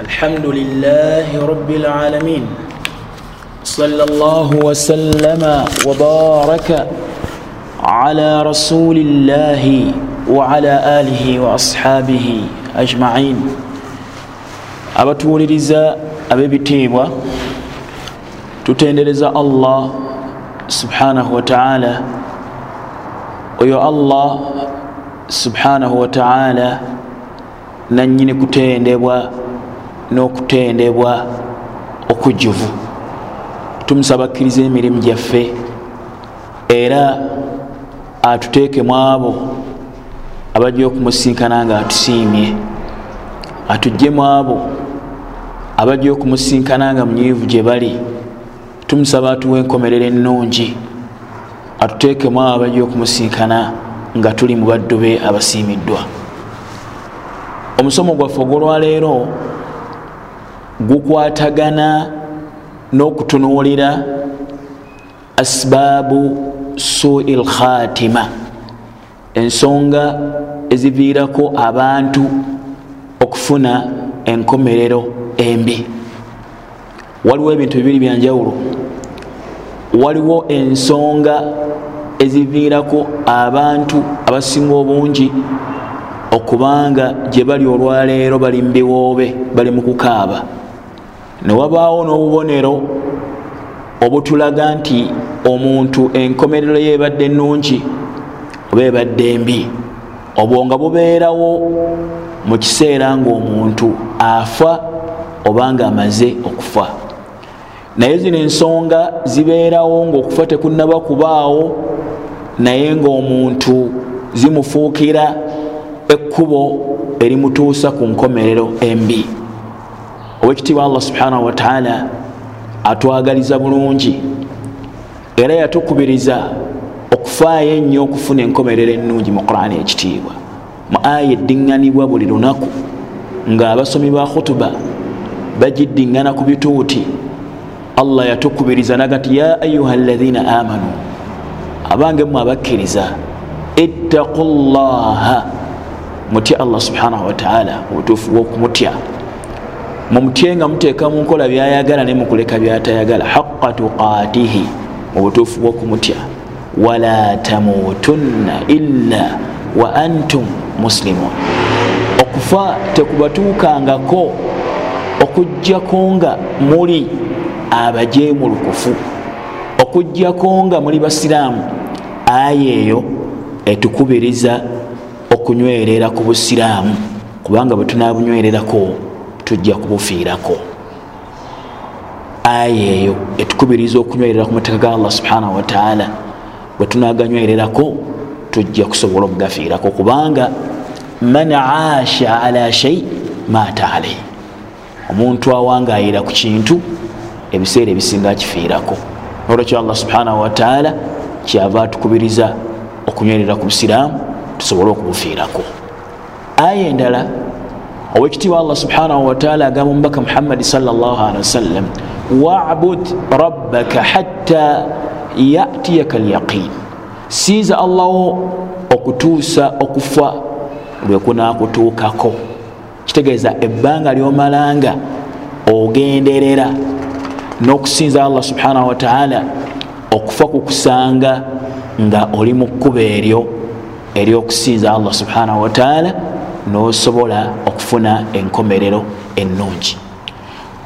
الحمد لله رب العالمين صلى الله وسلم وبارك على رسول الله وعلى آله وأصحابه أجمعين abatuwuliriza ab'ebitiibwa tutendereza allah subhanahu wataala oyo allah subhanahu wataala nannyini kutendebwa n'okutendebwa okujjuvu. Tumusaba akkiriza emirimu gyaffe era atuteekemu abo abajja okumusinkana nga atusiimye. Atuggyemu abo abajja okumusinkana nga munyiivu gye bali. Tumusaba atuwa enkomerero ennungi. Atuteekemu abo abajja okumusinkana nga tuli mu baddu be abasiimiddwa. Omusomo gwaffe ogwolwaleero gukwatagana n'okutunuulira asibaabu sui lkhatima ensonga eziviirako abantu okufuna enkomerero embi. Waliwo ebintu bibiri byanjawulo waliwo ensonga eziviirako abantu abasinga obungi okubanga gye bali olwaleero bali mubiwoobe bali mu kukaaba newabaawo n'obubonero obutulaga nti omuntu enkomerero ye ebadde ennungi oba ebadde embi obwo nga bubeerawo mu kiseera ngaomuntu afa oba nga amaze okufa. Naye zino ensonga zibeerawo ngaokufa tekunaba kubaawo naye ngaomuntu zimufuukira ekkubo erimutuusa ku nkomerero embi owekitiibwa allah subhanahu wataala atwagaliza bulungi. Era yatukubiriza okufaayo ennyo okufuna enkomerero ennungi mu qurani ekitiibwa. Mu aya eddiŋŋanibwa buli lunaku ngaabasomi ba khutuba bagiddiŋŋana ku bituuti allah yatukubiriza nagati ya ayuha alaina amanu abange mu abakkiriza ittaqu llaha mutya allah subhanahu wataala obutuufu bwokumutya mumutye nga muteeka mu nkola byayagala ne mukuleka byatayagala haqa tuqatihi mu butuufu bwokumutya wala tamutunna illa wa antum muslimun. Okufa tekubatuukangako okugjako nga muli abajeemulukufu okugjako nga muli basiraamu. Aya eyo etukubiriza okunywerera ku busiraamu kubanga bwe tunabunywererako tujja kubufiirako. Aya eyo etukubiriza okunywerera ku mateeka ga allah subhanahu wataala bwe tunaganywererako tujja kusobola okugafiirako kubanga man aasha ala shai maata alaihi omuntu awangayira ku kintu ebiseera ebisinga kifiirako nolwekyo allah subhanahu wataala kyava atukubiriza okunywerera ku busiraamu tusobole okubufiirako. Aya endala owekitiibwa allah subhanahu wataala agamba omubaka muhammadi salllahalihi wasallam wabud rabbaka hatta yatiyaka lyaqin siiza allahwo okutuusa okufa lwekunakutuukako kitegeeza ebbanga lyomalanga ogenderera n'okusinza allah subhanahu wataala okufa kukusanga nga oli mu kkuba eryo eryokusinza allah subhanahu wataala nosobola okufuna enkomerero ennungi.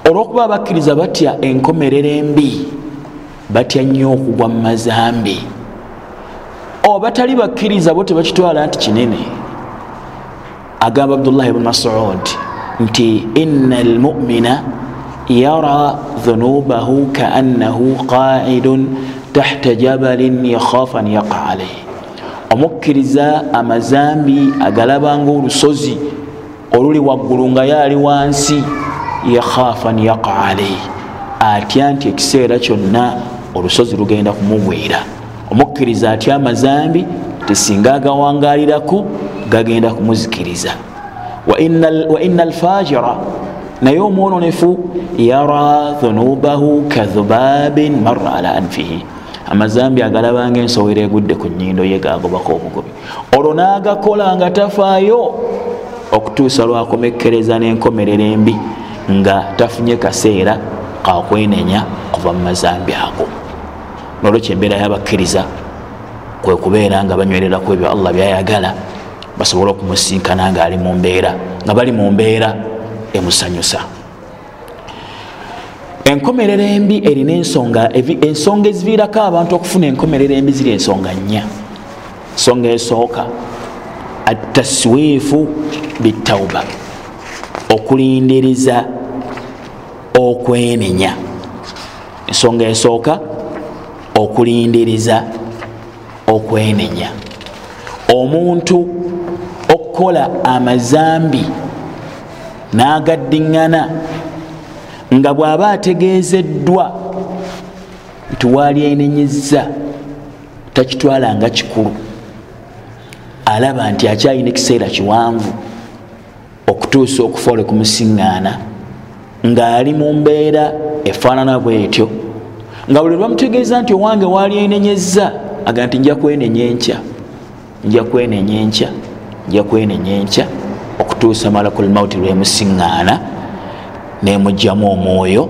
Olwokuba abakkiriza batya enkomerero embi batya nnyo okugwa mu mazambi? Obatali bakkiriza bo tebakitwala nti kinene? Agamba abdullahi bnu masud nti ina almumina yara dhunubahu kaannahu qaidun tahta jabalin yakhafu an yaqa alaihi omukkiriza amazambi agalabanga olusozi oluli waggulu nga yaali wansi yakhafu an yaqa alaihi atya nti ekiseera kyonna olusozi lugenda kumugwira omukkiriza atya amazambi? Tesinga agawangalirako gagenda kumuzikiriza. Wa ina alfajira naye omwononefu yara dhunubahu kadhubabin marra ala anfihi amazambi agalabanga ensowera egudde ku nyindo ye gagobako obugobi olwo n'agakola nga tafaayo okutuusa lwakomekkereza n'enkomerero embi nga tafunye kaseera kakwenenya kuva mu mazambi ago. Nolwekyo embeera yabakkiriza kwe kubeera nga banywereraku ebyo allah byayagala basobole okumusinkana nga ali mu mbeera nga bali mu mbeera emusanyusa enkomerero embi erina ensonga ensonga eziviirako abantu okufuna enkomerero embi ziri ensonga nnya. Ensonga esooka ataswifu bitauba okulindiriza okwenenya. Ensonga esooka okulindiriza okwenenya. Omuntu okukola amazambi n'agaddiŋŋana nga bw'aba ategeezeddwa nti waalyenenyezza takitwala nga kikulu. Alaba nti akyalina ekiseera kiwanvu okutuusa okufa ole kumusiŋŋaana ng'ali mu mbeera efaanana bwetyo. Nga buli lwamutegeeza nti owange waalyenenyezza aga nti nja kwenenya enkya nja kwenenya enkya nja kwenenya enkya okutuusa malakul mauti lwemusiŋŋaana nemugjamu omwoyo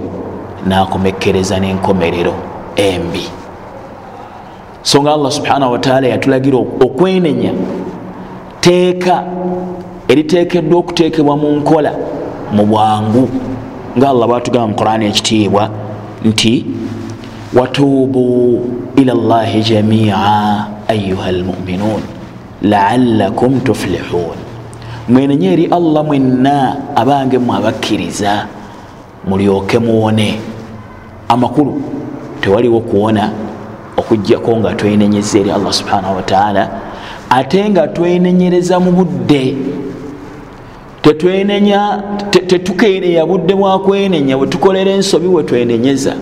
nakomekkereza n'enkomerero embi. So nga allah subhanahu wataala yatulagira okwenenya teeka eriteekeddwa okuteekebwa mu nkola mu bwangu. Nga allah bwatugamba mu qurani ekitiibwa nti watuubu ila llahi jamia ayuha lmuminun laalakum tuflihun mwenenye eri allah mwenna abange mwe abakkiriza mulyoke muwone. Amakulu tewaliwo kuwona okugjako nga twenenyeza eri allah subhanahu wataala ate nga twenenyereza mu budde. Tetwenenya tetukeereya budde bwakwenenya bwetukolera ensobi wetwenenyeza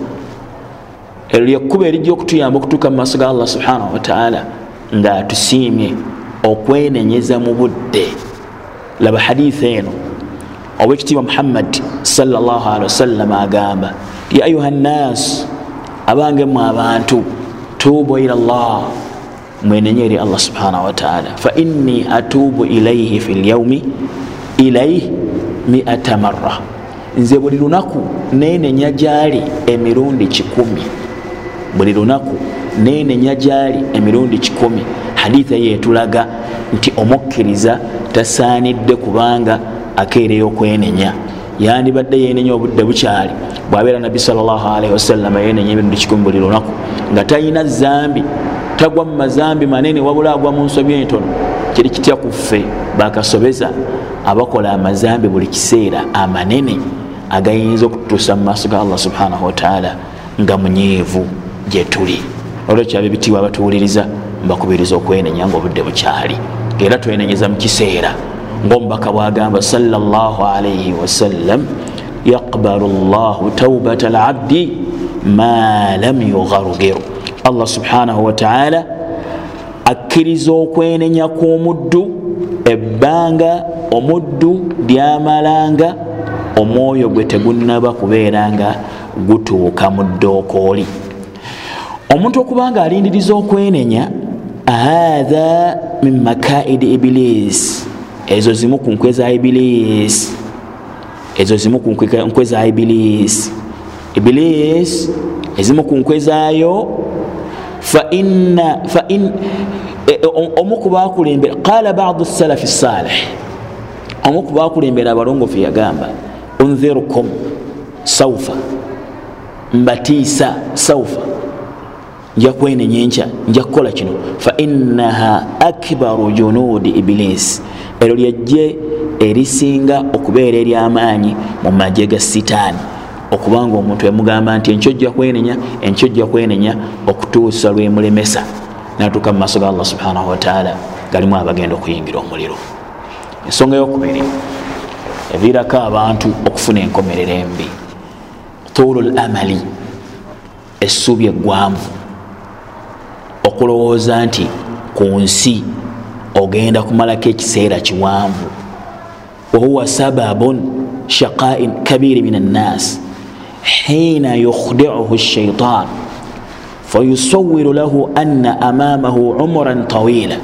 eryo lyekkuba erijja okutuyamba okutuuka mu maaso ga allah subhanahu wataala nga atusiimye okwenenyeza mu budde. Laba haditha eno owekitiibwa muhammad salllahalihi wasallama agamba ya ayuha nnas abange mu abantu tuubu ila llah mwenenye eri allah subhanahu wataala fa inni atuubu ilaihi fi lyaumi ilaihi miata marra. Nze buli lunaku nenenya gyali emirundi kikumi. Buli lunaku nenenya gyali emirundi kikumi. Haditha yetulaga nti omukkiriza tasaanidde kubanga akeereyo okwenenya yandibadde yenenya obudde bukyali. Bwabeera nabbi salllahalihi wasallama yenenya emirundi kikumi buli lunaku. Nga talina zambi tagwa mu mazambi manene wabula agwa mu nsobi entono. Kiri kitya ku ffe? Bakasobeza abakola amazambi buli kiseera amanene agayinza okututuusa mu maaso ga allah subhanahu wataala nga munyiivu gyetuli olwekyo abebitiibwa abatuwuliriza mbakubiriza okwenenya nga obudde bukyali. Era twenenyeza mu kiseera ngaomubaka bwagamba salaalaihi wasallam yaqbalu llahu taubata labdi ma lam yughargir allah subhanahu wataala akkiriza okwenenya kw'omuddu ebbanga omuddu lyamalanga omwoyo gwe tegunaba kubeera nga gutuuka mu ddookooli omuntu okuba nga alindiriza okwenenya hatha min makaidi ibilis ezo zimu ku nkwe za ibilis ezo zimu ku nkwe za ibilis ibilis ezimu ku nkwe zaayo omu kubakulembera qala badu salafi salih omu kubakulembera abalongofu yagamba unzirukum saufa mbatiisa saufa nja kwenenya enkya nja kukola kino. Fainaha akbaru junudi ibilis eryo lyajje erisinga okubeera eryamaanyi mu magye ga sitaani. Okubanga omuntu emugamba nti enkyo ojja kwenenya enkyo ojja kwenenya okutuusa lwemulemesa natuuka mu maaso ga allah subhanahu wataala galimu abagenda okuyingira omuliro. Ensonga yokubiri eviirako abantu okufuna enkomerero embi. Tuulu lamali essuubi eggwanvu okulowooza nti ku nsi ogenda kumalako ekiseera kiwanvu. Wahuwa sababun shaqain kabiri min annas hina yukhdiuhu shaitan fayusawiru lahu anna amamahu umuran tawila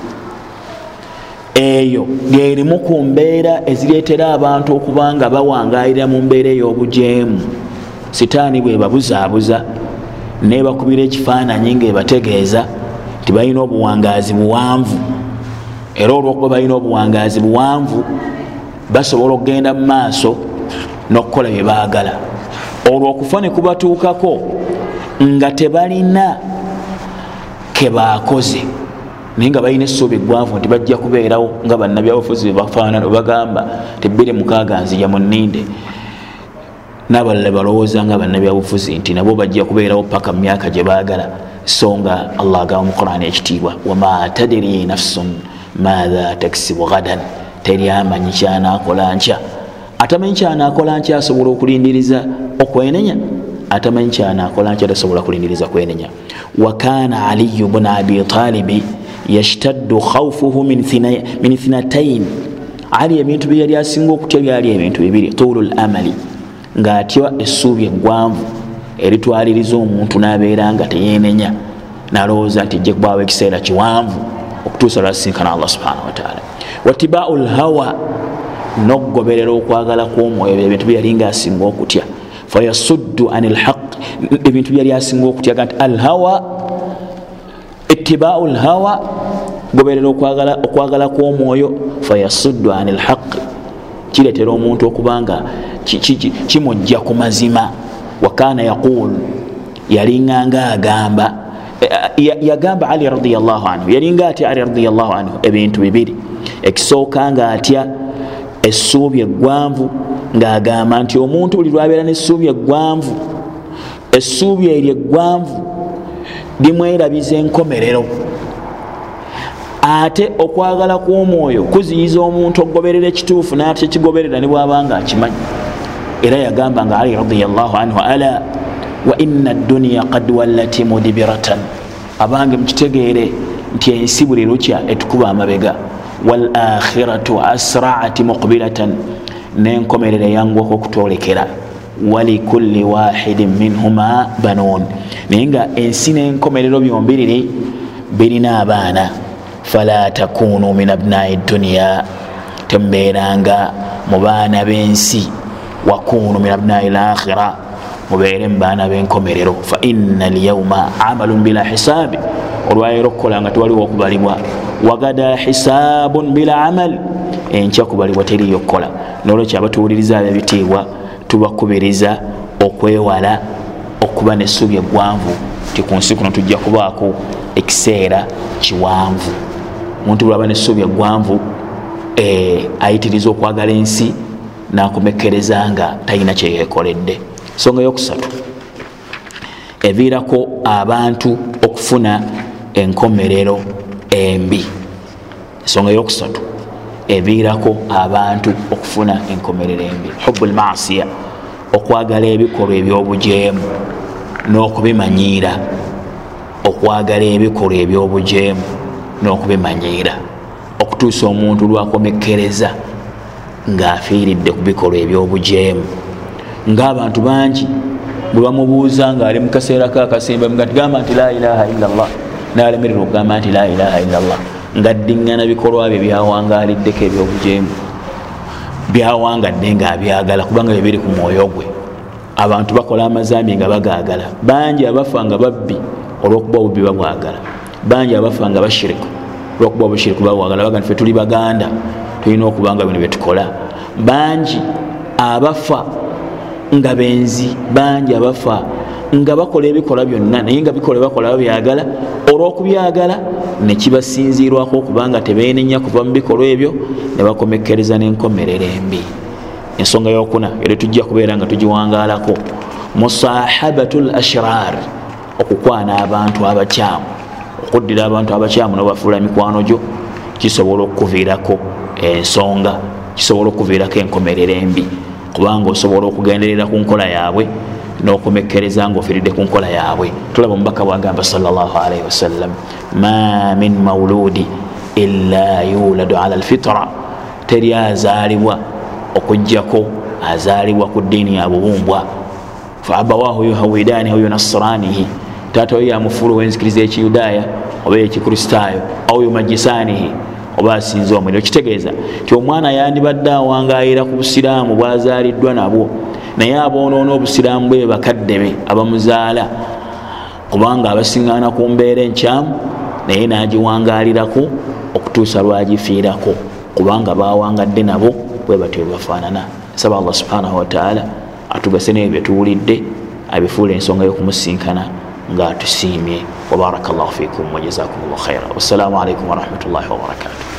eyo ngerimu ku mbeera ezireetera abantu okuba nga bawangayirira mu mbeera ey'obujeemu. Sitaani bwe babuzaabuza nebakubira ekifaananyi ngaebategeeza nti balina obuwangaazi buwanvu. Era olwokuba balina obuwangaazi buwanvu basobola okugenda mu maaso n'okukola bye baagala. Olwokufa ne kubatuukako nga tebalina kebakoze naye nga balina essuubi eggwanvu nti bajja kubeerawo nga bannabyabufuzi bebafaanana bagamba tebiri mukaaga nzija mu nninde. N'abalala balowooza nga bannabyabufuzi nti nabo bajja kubeerawo paka mu myaka gye baagala so nga allah agamba mu quran ekitiibwa wama tadiri nafsun maatha takisibu gadan teri amanyi kyanakola nkya atamanyi kyanakola nkya asobola okulindiriza okwenenya atamanyi kyanakola nkya tasobola kulindiriza kwenenya wakana aliyu bunu abi talibi yashtaddu khaufuhu min thinatain. Ali ebintu byeyali asinga okutya byali ebintu bibiri tulu lamali ngaatya essuubi eggwanvu eritwaliriza omuntu nabeera nga teyenenya nalowooza nti ejja kubaawo ekiseera kiwanvu okutuusa lwasinkana allah subhanahu wataala watibau lhawa nokugoberera okwagala kwomwoyo ebintu byeyali nga asinga okutya. Fayasuddu an lhaq ebintu byeyali asinga okutya nti alhawa itibau lhawa goberera okwagala kwomwoyo. Fayasuddu an lhaqi kiretera omuntu okubanga kimujja ku mazima wakana yaqul yalinganga agamba yagamba ali radiallah anhu yalinga atya ali radiallah anhu ebintu bibiri. Ekisooka nga atya essuubi eggwanvu ngaagamba nti omuntu buli lwabeera nessuubi eggwanvu essuubi eryo eggwanvu limwerabiza enkomerero. Ate okwagala kw'omwoyo kuziyiza omuntu okugoberera ekituufu naate kigoberera ne bwabanga akimanyi era yagamba nga ali radiallah anhu ala wa ina duniya kad wallati mudibiratan abange mukitegeere nti ensi buli lukya etukuba amabega. Walakhiratu asraati muqbilatan. Nenkomerera eyangwako okutwolekera walikulli wahidin minhuma banuun. Naye nga ensi nenkomerero byombiriri birina abaana. Fala takunu min abnai duniya tembeeranga mu baana b'ensi wakunu min abnai lakhira mubeere mu baana b'enkomerero fa ina alyauma amalun bila hisaabi olwaleero okukola nga tewaliwo okubalibwa wagada hisaabun bila amal enkya kubalibwa teriyo okukola nolwekyo abatuwuliriza abo ebitiibwa tubakubiriza okwewala okuba nessubi egwanvu ti ku nsi kuno tujja kubaako ekiseera kiwanvu omuntu bwaba nessubi egwanvu ayitiriza okwagala ensi nakomekereza nga talina kyeyekoledde ensonga yokusatu eviirako abantu okufuna enkomerero embi. Ensonga yokusatu eviirako abantu okufuna enkomerero embi. Hubu lmasiya okwagala ebikolwa ebyobujeemu n'okubimanyiira. Okwagala ebikolwa ebyobujeemu n'okubimanyiira. Okutuusa omuntu lwakomekereza ng'afiiridde ku bikolwa ebyobujeemu. Ng'abantu bangi bwe bamubuuza ng'ali mu kaseera kakasimba nga tigamba nti la ilaha illallah nalemerera okugamba nti la ilaha illallah nga ddiŋŋana bikolwa bye byawangaliddeko ebyobujeemu. Byawangadde ngaabyagala kubanga bebiri ku mwoyo gwe. Abantu bakola amazambi nga bagagala bangi abafa nga babbi olwokuba obubbi babwagala. Bangi abafa nga bashiriku olwokuba obushiriku babwagala. Baga ntife tuli baganda tulina okubanga bino byetukola bangi abafa nga benzi bangi abafa nga bakola ebikola byonna naye nga bikola bakola babyagala olwokubyagala nekibasinzirwako okubanga tebenenya kuva mu bikolwa ebyo nebakomekereza nenkomerera embi. Ensonga yokuna eri tujja kubeera nga tugiwangalako musahabatu l ashrar okukwana abantu abakyamu. Okuddira abantu abakyamu nobafuula mikwano gyo kisobola okukuviirako ensonga kisobola okukuviirako enkomerera embi kubanga osobola okugenderera ku nkola yaabwe nokumekereza nga ofiridde ku nkola yaabwe. Tulaba omubaka bwagamba salllahalaihi wasallam ma min mauludi illa yuladu ala lfitra teri azaalibwa okugjako azaalibwa ku ddiini ya bubumbwa. Faabawahu yuhawidani yunasranihi. Taata we yamufuula owenzikiriza ekiyudaaya oba ekikristaayo au yumajisanihi oba asinza omuliro kitegeeza ti omwana yandibadde awangayira ku busiraamu bwazaaliddwa nabwo. Naye aboonoona obusiraamu bwe bakadde be abamuzaala kubanga abasiŋŋaana ku mbeera enkyamu naye nagiwangaliraku okutuusa lwagifiirako kubanga bawangadde nabo bwe batyo webafaanana saba allah subhanahu wataala atugase nebyo byetuwulidde abifuula ensonga y'okumusinkana ngaatusiimye wabaraka llahu fikum wajazakum llah khaira wassalaamu alaikum warahmatullahi wabarakatuh